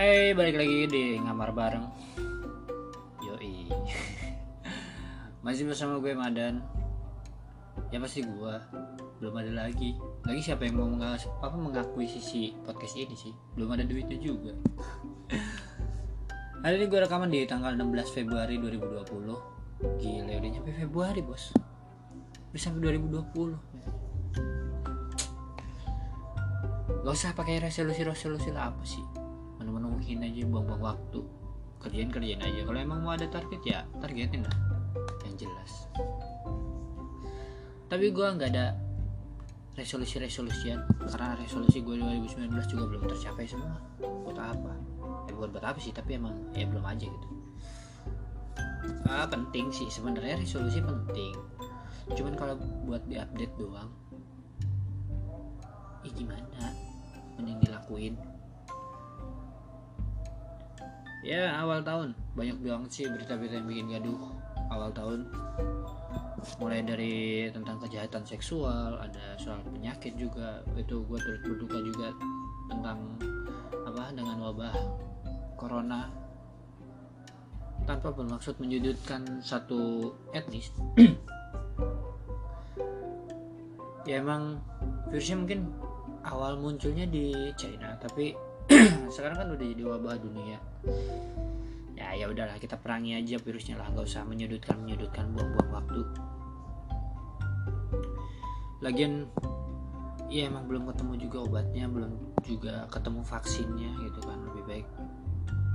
Hai, balik lagi di ngamar bareng. Yoi. Masih bersama gue Madan. Ya pasti gue belum ada lagi. Lagi siapa yang mau apa mengakui sisi podcast ini sih? Belum ada duitnya juga. Hari ini gue rekaman di tanggal 16 Februari 2020. Gila, udah nyampe Februari, Bos. Udah sampai 2020. Gak usah pakai resolusi-resolusi lah apa sih menu-menuhin aja buang-buang waktu. Kerjain kerjain aja. Kalau emang mau ada target ya targetin lah. Yang jelas. Tapi gue nggak ada resolusi-resolusian. Karena resolusi gue 2019 juga belum tercapai semua. Buat apa? Ya bukan buat apa sih tapi emang ya belum aja gitu. Ah, penting sih. Sebenarnya resolusi penting. Cuman kalau buat diupdate doang ya gimana? Mending dilakuin ya awal tahun. Banyak banget sih berita-berita yang bikin gaduh awal tahun. Mulai dari tentang kejahatan seksual ada soal penyakit juga. Itu gue turut berduka juga tentang apa dengan wabah corona. Tanpa bermaksud menyudutkan satu etnis. Ya emang virusnya mungkin awal munculnya di China tapi sekarang kan udah jadi wabah dunia ya. Ya udahlah kita perangi aja virusnya lah nggak usah menyudutkan menyudutkan buang-buang waktu. Lagian ya emang belum ketemu juga obatnya belum juga ketemu vaksinnya gitu kan lebih baik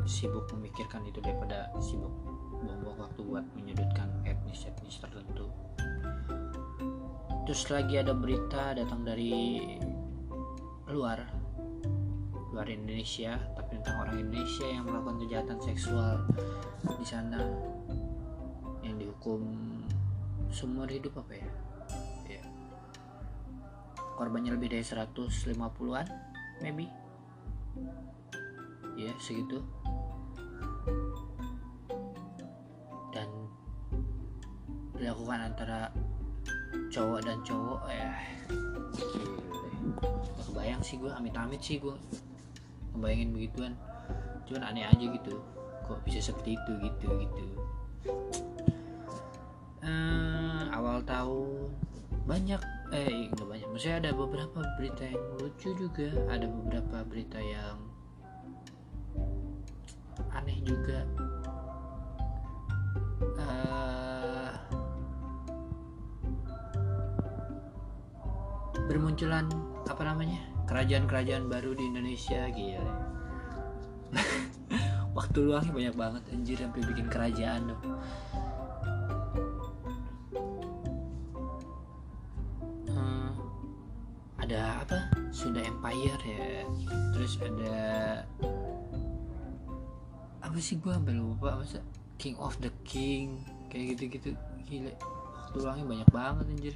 sibuk memikirkan itu daripada sibuk buang-buang waktu buat menyudutkan etnis-etnis tertentu. Terus lagi ada berita datang dari luar luar Indonesia tapi tentang orang Indonesia yang melakukan kejahatan seksual di sana yang dihukum seumur hidup apa ya? Ya korbannya lebih dari 150-an maybe. Ya segitu. Dan dilakukan antara cowok dan cowok ya gak kebayang sih gue amit-amit sih gue ngebayangin begituan. Cuman aneh aja gitu. Kok bisa seperti itu gitu gitu. Uh, awal tahun banyak eh nggak banyak. Maksudnya ada beberapa berita yang lucu juga. Ada beberapa berita yang aneh juga. Uh, bermunculan apa namanya kerajaan-kerajaan baru di Indonesia gila. Waktu luangnya banyak banget anjir sampai bikin kerajaan dong hmm, ada apa? Sunda Empire ya. Terus ada apa sih gua sampai lupa masa? King of the King kayak gitu-gitu. Gila waktu luangnya banyak banget anjir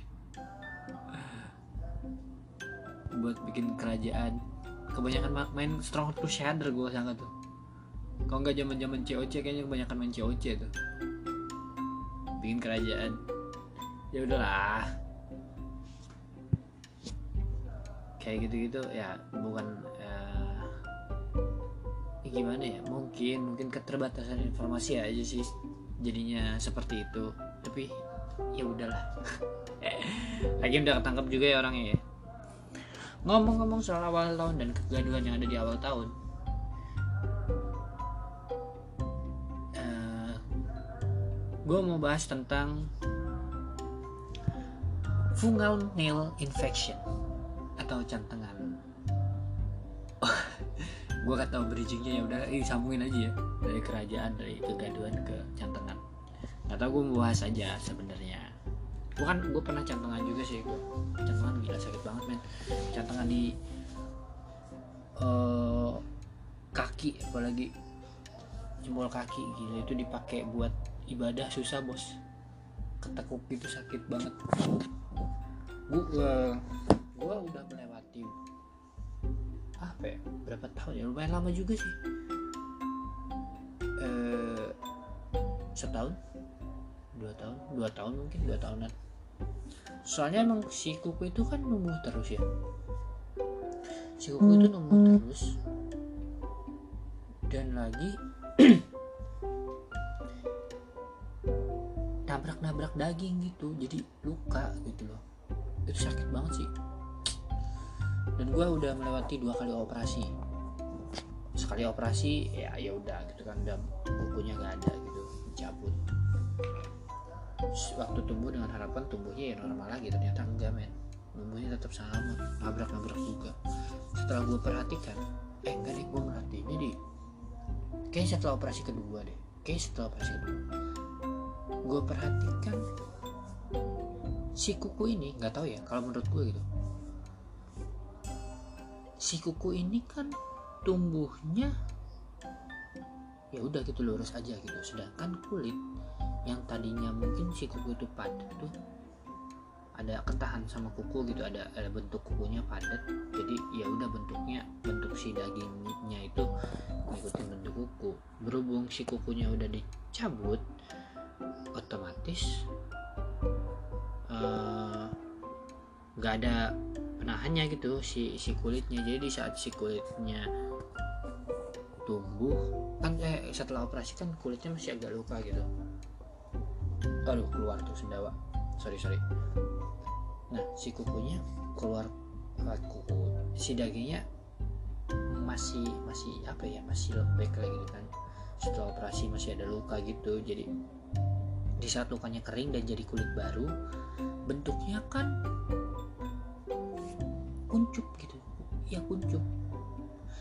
buat bikin kerajaan. Kebanyakan main Strong Crusader gue sangka tuh. Kalau nggak zaman zaman COC kayaknya kebanyakan main COC tuh. Bikin kerajaan. Ya udahlah. Kayak gitu-gitu ya bukan uh, ya gimana ya? Mungkin mungkin keterbatasan informasi aja sih jadinya seperti itu. Tapi ya udahlah. Lagi udah ketangkep juga ya orangnya ya ngomong-ngomong soal awal tahun dan kegaduhan yang ada di awal tahun. Uh, gue mau bahas tentang fungal nail infection atau cantengan. Gue gak tau bridgingnya ya udah eh, sambungin aja ya dari kerajaan dari kegaduhan ke cantengan. Nggak tau gue mau bahas aja sebenarnya gue kan gue pernah cantengan juga sih gue cantengan gila sakit banget men. Cantengan di uh, kaki apalagi jempol kaki gila itu dipakai buat ibadah susah bos. Ketekuk gitu sakit banget. Gue uh, gue udah melewati apa ya berapa tahun ya lumayan lama juga sih. Uh, setahun dua tahun dua tahun mungkin dua tahunan soalnya emang si kuku itu kan numbuh terus ya? Si kuku itu numbuh terus. Dan lagi nabrak-nabrak daging gitu. Jadi luka gitu loh. Itu sakit banget sih. Dan gue udah melewati dua kali operasi. Sekali operasi ya ya udah gitu kan. Udah kukunya nggak ada gitu. Cabut waktu tumbuh dengan harapan tumbuhnya ya normal lagi ternyata enggak men. Tumbuhnya tetap sama nabrak nabrak juga. Setelah gue perhatikan eh enggak deh gue merhatiin. Jadi kayak setelah operasi kedua deh kayak setelah operasi kedua. Gue perhatikan si kuku ini nggak tahu ya kalau menurut gue gitu. Si kuku ini kan tumbuhnya ya udah gitu lurus aja gitu. Sedangkan kulit yang tadinya mungkin si kuku itu padat tuh ada ketahan sama kuku gitu ada ada bentuk kukunya padat. Jadi ya udah bentuknya bentuk si dagingnya itu ngikutin bentuk kuku. Berhubung si kukunya udah dicabut otomatis eh, nggak uh, ada penahannya gitu si si kulitnya. Jadi di saat si kulitnya tumbuh kan eh setelah operasi kan kulitnya masih agak luka gitu aduh keluar tuh sendawa. Sorry sorry. Nah si kukunya keluar lewat kuku si dagingnya masih masih apa ya masih lembek lagi gitu kan. Setelah operasi masih ada luka gitu jadi di saat lukanya kering dan jadi kulit baru bentuknya kan kuncup gitu. Ya kuncup.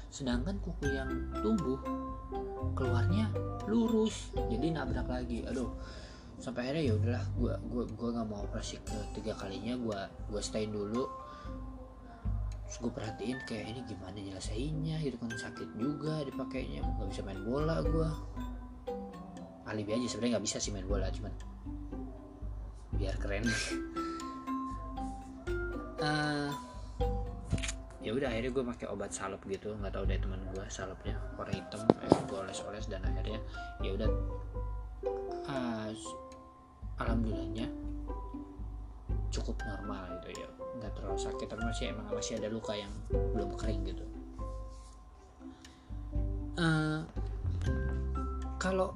Sedangkan kuku yang tumbuh keluarnya lurus jadi nabrak lagi. Aduh sampai akhirnya ya udahlah gua gua gua nggak mau operasi ketiga kalinya gua gua stayin dulu. Terus gue perhatiin kayak ini gimana nyelesainnya gitu kan sakit juga dipakainya nggak bisa main bola gua. Alibi aja sebenarnya nggak bisa sih main bola cuman biar keren. Uh, ya udah akhirnya gue pakai obat salep gitu nggak tahu deh teman gue salepnya warna hitam eh, gue oles-oles dan akhirnya ya udah. Uh, alhamdulillahnya cukup normal gitu ya nggak terlalu sakit tapi masih emang masih ada luka yang belum kering gitu uh, kalau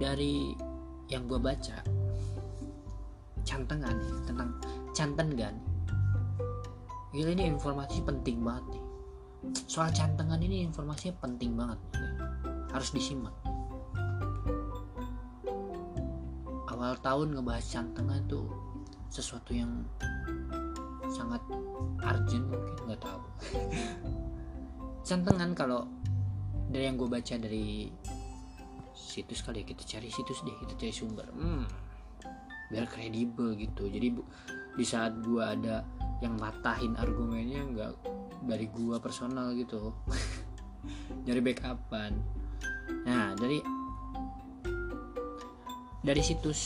dari yang gue baca cantengan tentang cantengan Gila ini informasi penting banget nih. Soal cantengan ini informasinya penting banget. Nih. Harus disimak. Awal tahun ngebahas cantengan itu sesuatu yang sangat urgent mungkin nggak tahu. cantengan kalau dari yang gue baca dari situs kali ya kita cari situs deh kita cari sumber. Hmm, biar kredibel gitu. Jadi di saat gue ada yang matahin argumennya nggak dari gua personal gitu. Dari backupan. Nah dari dari situs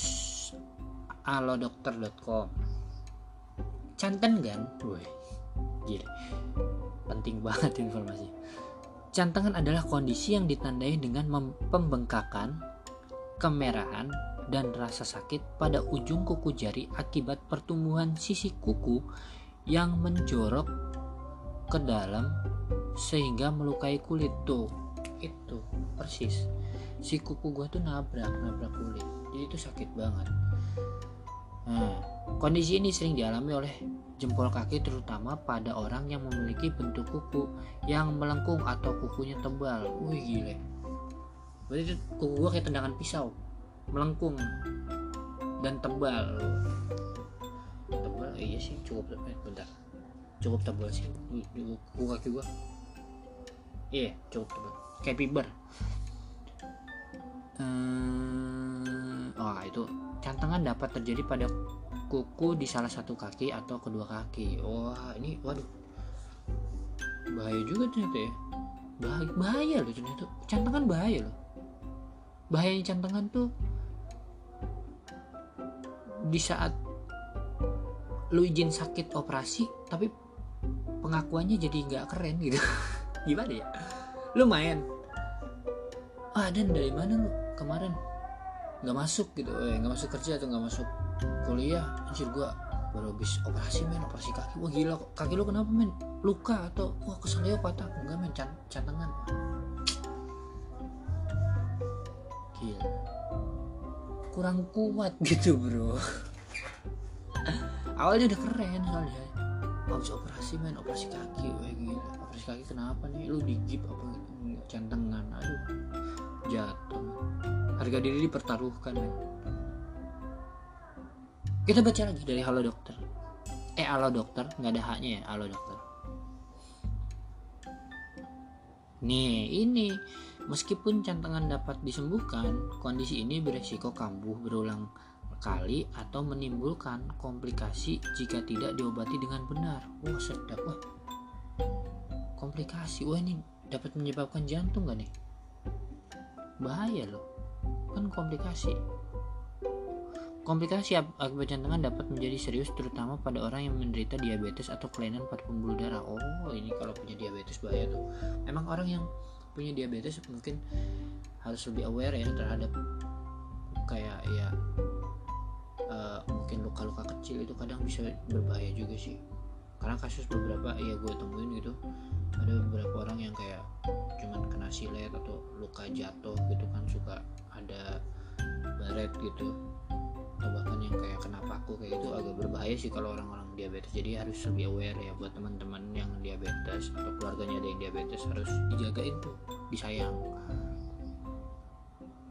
alodokter.com canten kan? Woi gila. Penting banget informasi. Cantengan adalah kondisi yang ditandai dengan pembengkakan kemerahan dan rasa sakit pada ujung kuku jari akibat pertumbuhan sisi kuku yang menjorok ke dalam sehingga melukai kulit. Tuh itu persis si kuku gua tuh nabrak nabrak kulit. Jadi itu sakit banget. Nah kondisi ini sering dialami oleh jempol kaki terutama pada orang yang memiliki bentuk kuku yang melengkung atau kukunya tebal. Wih gile. Berarti kuku gua kayak tendangan pisau. Melengkung dan tebal. Tebal iya sih cukup eh, bentar. Cukup tebal sih. Kuku kaki gua. Iya cukup tebal. Kayak fiber hmm, oh itu cantengan dapat terjadi pada kuku di salah satu kaki atau kedua kaki. Wah ini waduh. Bahaya juga ternyata ya. Bahaya, bahaya loh ternyata. Cantengan bahaya loh. Bahayanya cantengan tuh di saat lu izin sakit operasi tapi pengakuannya jadi nggak keren gitu. Gimana ya? Lu main. Ah dan dari mana lu kemarin. Nggak masuk gitu eh nggak masuk kerja atau nggak masuk kuliah. Anjir gua baru habis operasi men operasi kaki. Wah gila kaki lu kenapa men? Luka atau wah keseleo patah enggak men can cantengan. Gila. Kurang kuat gitu bro. Awalnya udah keren soalnya. Habis operasi men operasi kaki. Wah gila. Operasi kaki kenapa nih? Lu digip apa cantengan aduh. Jatuh harga diri dipertaruhkan men. Kita baca lagi dari halo dokter. Eh halo dokter. Nggak ada haknya ya halo dokter. Nih ini. Meskipun cantengan dapat disembuhkan kondisi ini beresiko kambuh berulang kali atau menimbulkan komplikasi jika tidak diobati dengan benar. Wah sedap wah. Komplikasi. Wah ini dapat menyebabkan jantung gak nih? Bahaya loh kan komplikasi Komplikasi akibat jantungan dapat menjadi serius terutama pada orang yang menderita diabetes atau kelainan pada pembuluh darah. Oh, ini kalau punya diabetes bahaya tuh. Emang orang yang punya diabetes mungkin harus lebih aware ya terhadap kayak ya uh, mungkin luka-luka kecil itu kadang bisa berbahaya juga sih. Karena kasus beberapa ya gue temuin gitu ada beberapa orang yang kayak cuman kena silet atau luka jatuh gitu kan suka ada baret gitu. Atau bahkan yang kayak kena paku kayak itu agak berbahaya sih kalau orang-orang diabetes. Jadi harus lebih aware ya buat teman-teman yang diabetes atau keluarganya ada yang diabetes harus dijagain tuh disayang.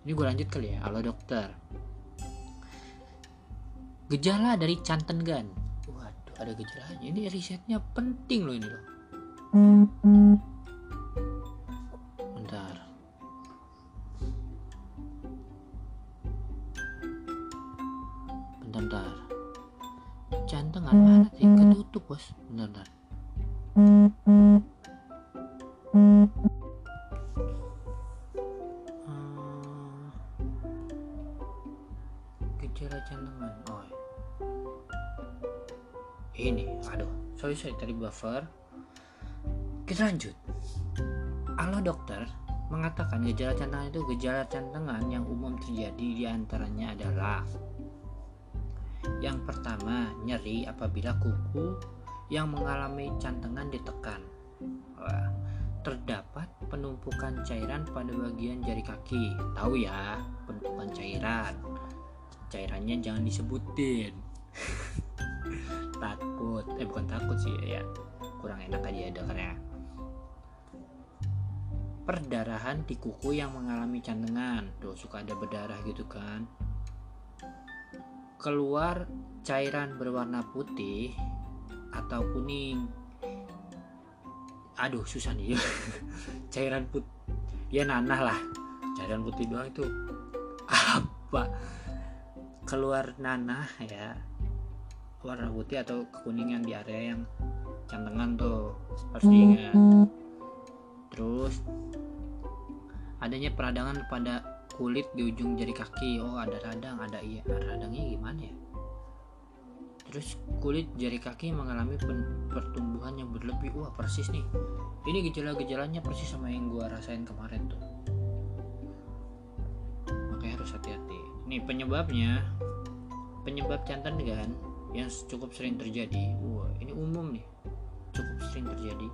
Ini gue lanjut kali ya. Halo dokter. Gejala dari cantengan waduh ada gejalanya. Ini risetnya penting loh ini loh bos. Bentar bentar hmm, gejala jantungan. Oh ini aduh. Sorry sorry tadi buffer kita lanjut Halo dokter mengatakan gejala cantengan itu gejala cantengan yang umum terjadi di antaranya adalah yang pertama, nyeri apabila kuku yang mengalami cantengan ditekan. Terdapat penumpukan cairan pada bagian jari kaki. Tahu ya, penumpukan cairan. Cairannya jangan disebutin. takut, eh bukan takut sih ya, kurang enak aja karena perdarahan di kuku yang mengalami cantengan. Tuh suka ada berdarah gitu kan. Keluar cairan berwarna putih atau kuning. Aduh susah nih. Cairan put ya nanah lah. Cairan putih doang itu. Apa? Keluar nanah ya. Warna putih atau kekuningan di area yang cantengan tuh. Harus diingat adanya peradangan pada kulit di ujung jari kaki. Oh ada radang ada iya. Radangnya gimana ya? Terus kulit jari kaki mengalami pertumbuhan yang berlebih. Wah persis nih. Ini gejala-gejalanya persis sama yang gua rasain kemarin tuh. Makanya harus hati-hati. Nih penyebabnya penyebab cantan kan yang cukup sering terjadi. Wah ini umum nih. Cukup sering terjadi.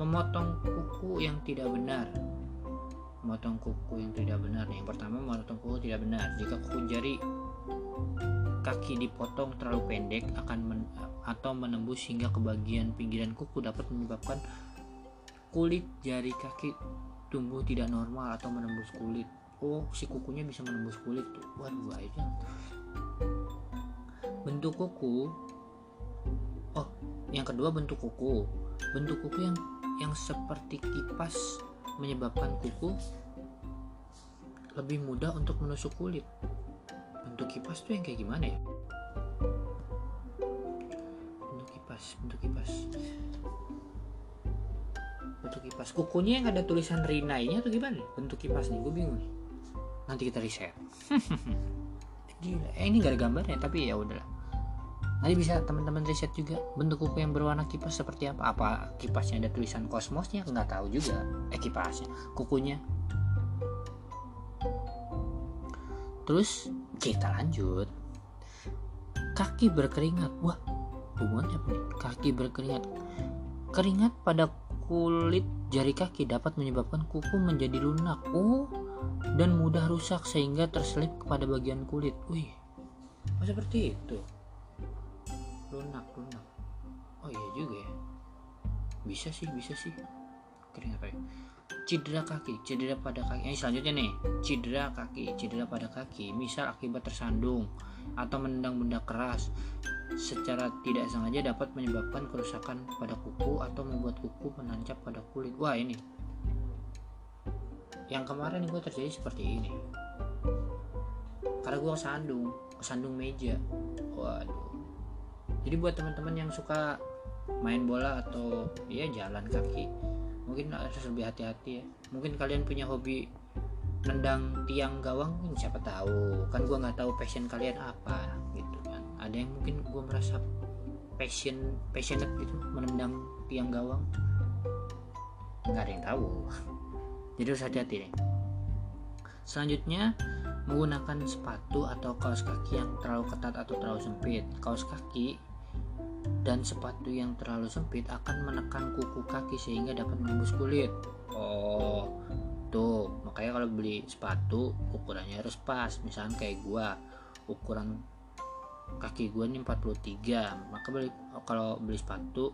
Memotong kuku yang tidak benar memotong kuku yang tidak benar yang pertama memotong kuku tidak benar jika kuku jari kaki dipotong terlalu pendek akan men, atau menembus hingga ke bagian pinggiran kuku dapat menyebabkan kulit jari kaki tumbuh tidak normal atau menembus kulit. Oh, si kukunya bisa menembus kulit tuh. Waduh, bahaya. Bentuk kuku. Oh, yang kedua bentuk kuku. Bentuk kuku yang yang seperti kipas menyebabkan kuku lebih mudah untuk menusuk kulit. Bentuk kipas tuh yang kayak gimana ya? Bentuk kipas bentuk kipas. Bentuk kipas. Kukunya yang ada tulisan rinainya tuh gimana? Bentuk kipas nih gue bingung. Nanti kita riset gila. Eh ini gak ada gambarnya tapi ya udahlah nanti bisa teman-teman riset juga bentuk kuku yang berwarna kipas seperti apa. Apa kipasnya ada tulisan kosmosnya? Nggak tahu juga. Eh kipasnya. Kukunya. Terus kita lanjut. Kaki berkeringat. Wah hubungannya apa kaki berkeringat. Keringat pada kulit jari kaki dapat menyebabkan kuku menjadi lunak. Oh dan mudah rusak sehingga terselip kepada bagian kulit. Wih oh seperti itu lunak lunak. Oh iya juga ya. Bisa sih bisa sih. Keringat apa ya? Cedera kaki cedera pada kaki. Ini selanjutnya nih. Cedera kaki cedera pada kaki. Misal akibat tersandung atau menendang benda keras. Secara tidak sengaja dapat menyebabkan kerusakan pada kuku atau membuat kuku menancap pada kulit. Wah ini. Yang kemarin gue terjadi seperti ini. Karena gue kesandung kesandung meja. Waduh jadi buat teman-teman yang suka main bola atau ya jalan kaki mungkin harus lebih hati-hati ya. Mungkin kalian punya hobi nendang tiang gawang siapa tahu. Kan gue nggak tahu passion kalian apa gitu kan. Ada yang mungkin gue merasa passion passionate gitu menendang tiang gawang. Nggak ada yang tahu. Jadi harus hati-hati nih selanjutnya menggunakan sepatu atau kaos kaki yang terlalu ketat atau terlalu sempit. Kaos kaki dan sepatu yang terlalu sempit akan menekan kuku kaki sehingga dapat menembus kulit. Oh. Tuh makanya kalau beli sepatu ukurannya harus pas. Misalnya kayak gua ukuran kaki gua ini 43 maka beli kalau beli sepatu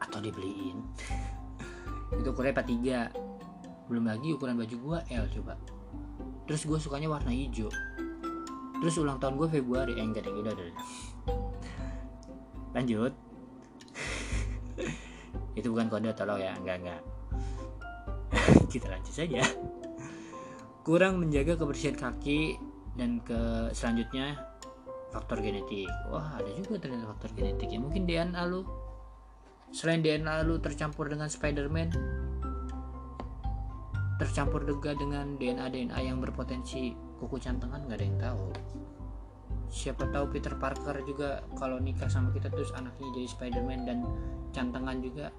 atau dibeliin itu ukurannya 43 belum lagi ukuran baju gue L coba. Terus gue sukanya warna hijau. Terus ulang tahun gue Februari. Eh enggak deh udah udah, udah. Lanjut. Itu bukan kode tolong ya. Enggak enggak. Kita lanjut saja. Kurang menjaga kebersihan kaki dan ke selanjutnya faktor genetik. Wah ada juga ternyata faktor genetik ya. Mungkin DNA lu selain DNA lu tercampur dengan Spiderman tercampur juga dengan DNA DNA yang berpotensi kuku cantengan nggak ada yang tahu siapa tahu Peter Parker juga kalau nikah sama kita terus anaknya jadi Spiderman dan cantengan juga.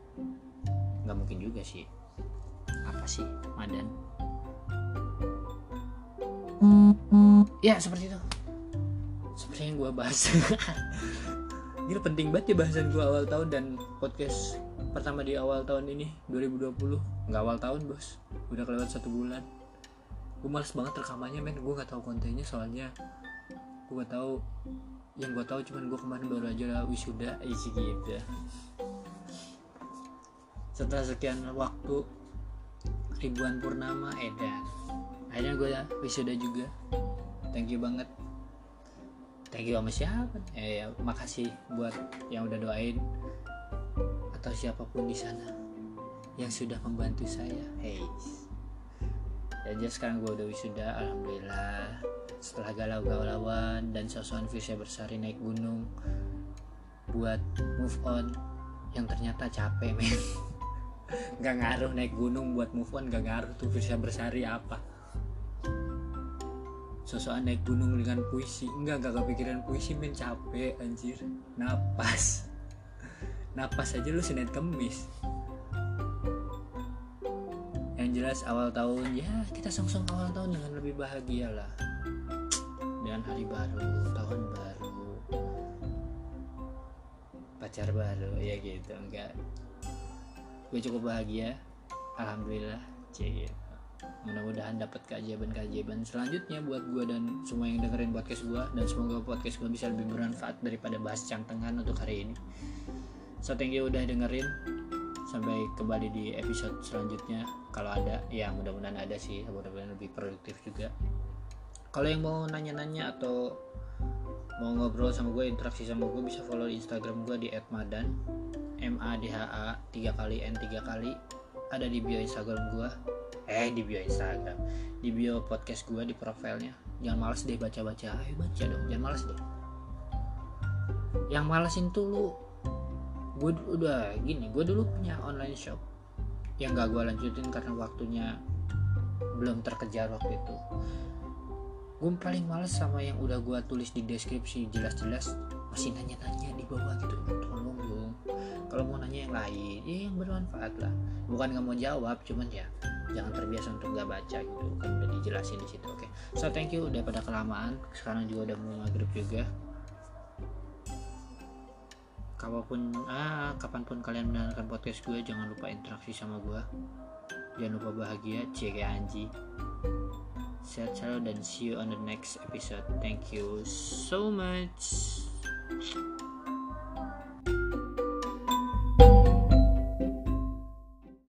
Nggak mungkin juga sih. Apa sih Madan? Ya seperti itu. Seperti yang gue bahas. Ini penting banget ya bahasan gue awal tahun dan podcast pertama di awal tahun ini 2020 nggak awal tahun bos. Udah kelewat satu bulan. Gue males banget rekamannya men. Gue nggak tahu kontennya soalnya gue tahu. Yang gue tahu cuman gue kemarin baru aja lah wisuda isi gitu setelah sekian waktu ribuan purnama edan akhirnya gue wisuda juga. Thank you banget. Thank you sama siapa? Eh ya, makasih buat yang udah doain atau siapa pun di sana yang sudah membantu saya. Hey. Dan just sekarang gue udah wisuda alhamdulillah setelah galau-galauan dan sosokan saya bersari naik gunung buat move on yang ternyata capek men. Nggak ngaruh naik gunung buat move on gak ngaruh tuh bisa bersari apa. Sosokan naik gunung dengan puisi. Enggak gak kepikiran puisi men. Capek anjir. Napas. Napas aja lu Senin Kemis. Yang jelas awal tahun ya kita song-song awal tahun dengan lebih bahagia lah hari baru tahun baru pacar baru ya gitu enggak. Gue cukup bahagia alhamdulillah cie mudah-mudahan dapat keajaiban-keajaiban selanjutnya buat gue dan semua yang dengerin podcast gue dan semoga podcast gue bisa lebih bermanfaat daripada bahas cantengan untuk hari ini. So thank you udah dengerin. Sampai kembali di episode selanjutnya. Kalau ada ya mudah-mudahan ada sih mudah-mudahan lebih produktif juga kalau yang mau nanya-nanya atau mau ngobrol sama gue interaksi sama gue bisa follow instagram gue di @madan. M a d h a tiga kali n tiga kali. Ada di bio instagram gue eh di bio instagram. Di bio podcast gue di profilnya. Jangan males deh baca-baca. Ayo baca dong jangan males deh. Yang malesin tuh lu gue udah gini gue dulu punya online shop yang gak gue lanjutin karena waktunya belum terkejar waktu itu gue paling males sama yang udah gue tulis di deskripsi jelas-jelas masih nanya-nanya di bawah gitu. Tolong dong. Kalau mau nanya yang lain ya yang bermanfaat lah. Bukan nggak mau jawab cuman ya jangan terbiasa untuk gak baca gitu. Kan udah dijelasin di situ oke. Okay. so thank you udah pada kelamaan. Sekarang juga udah mau maghrib juga. Kapan pun ah kapan pun kalian mendengarkan podcast gue jangan lupa interaksi sama gue jangan lupa bahagia cek anji Sehat selalu dan see you on the next episode. Thank you so much.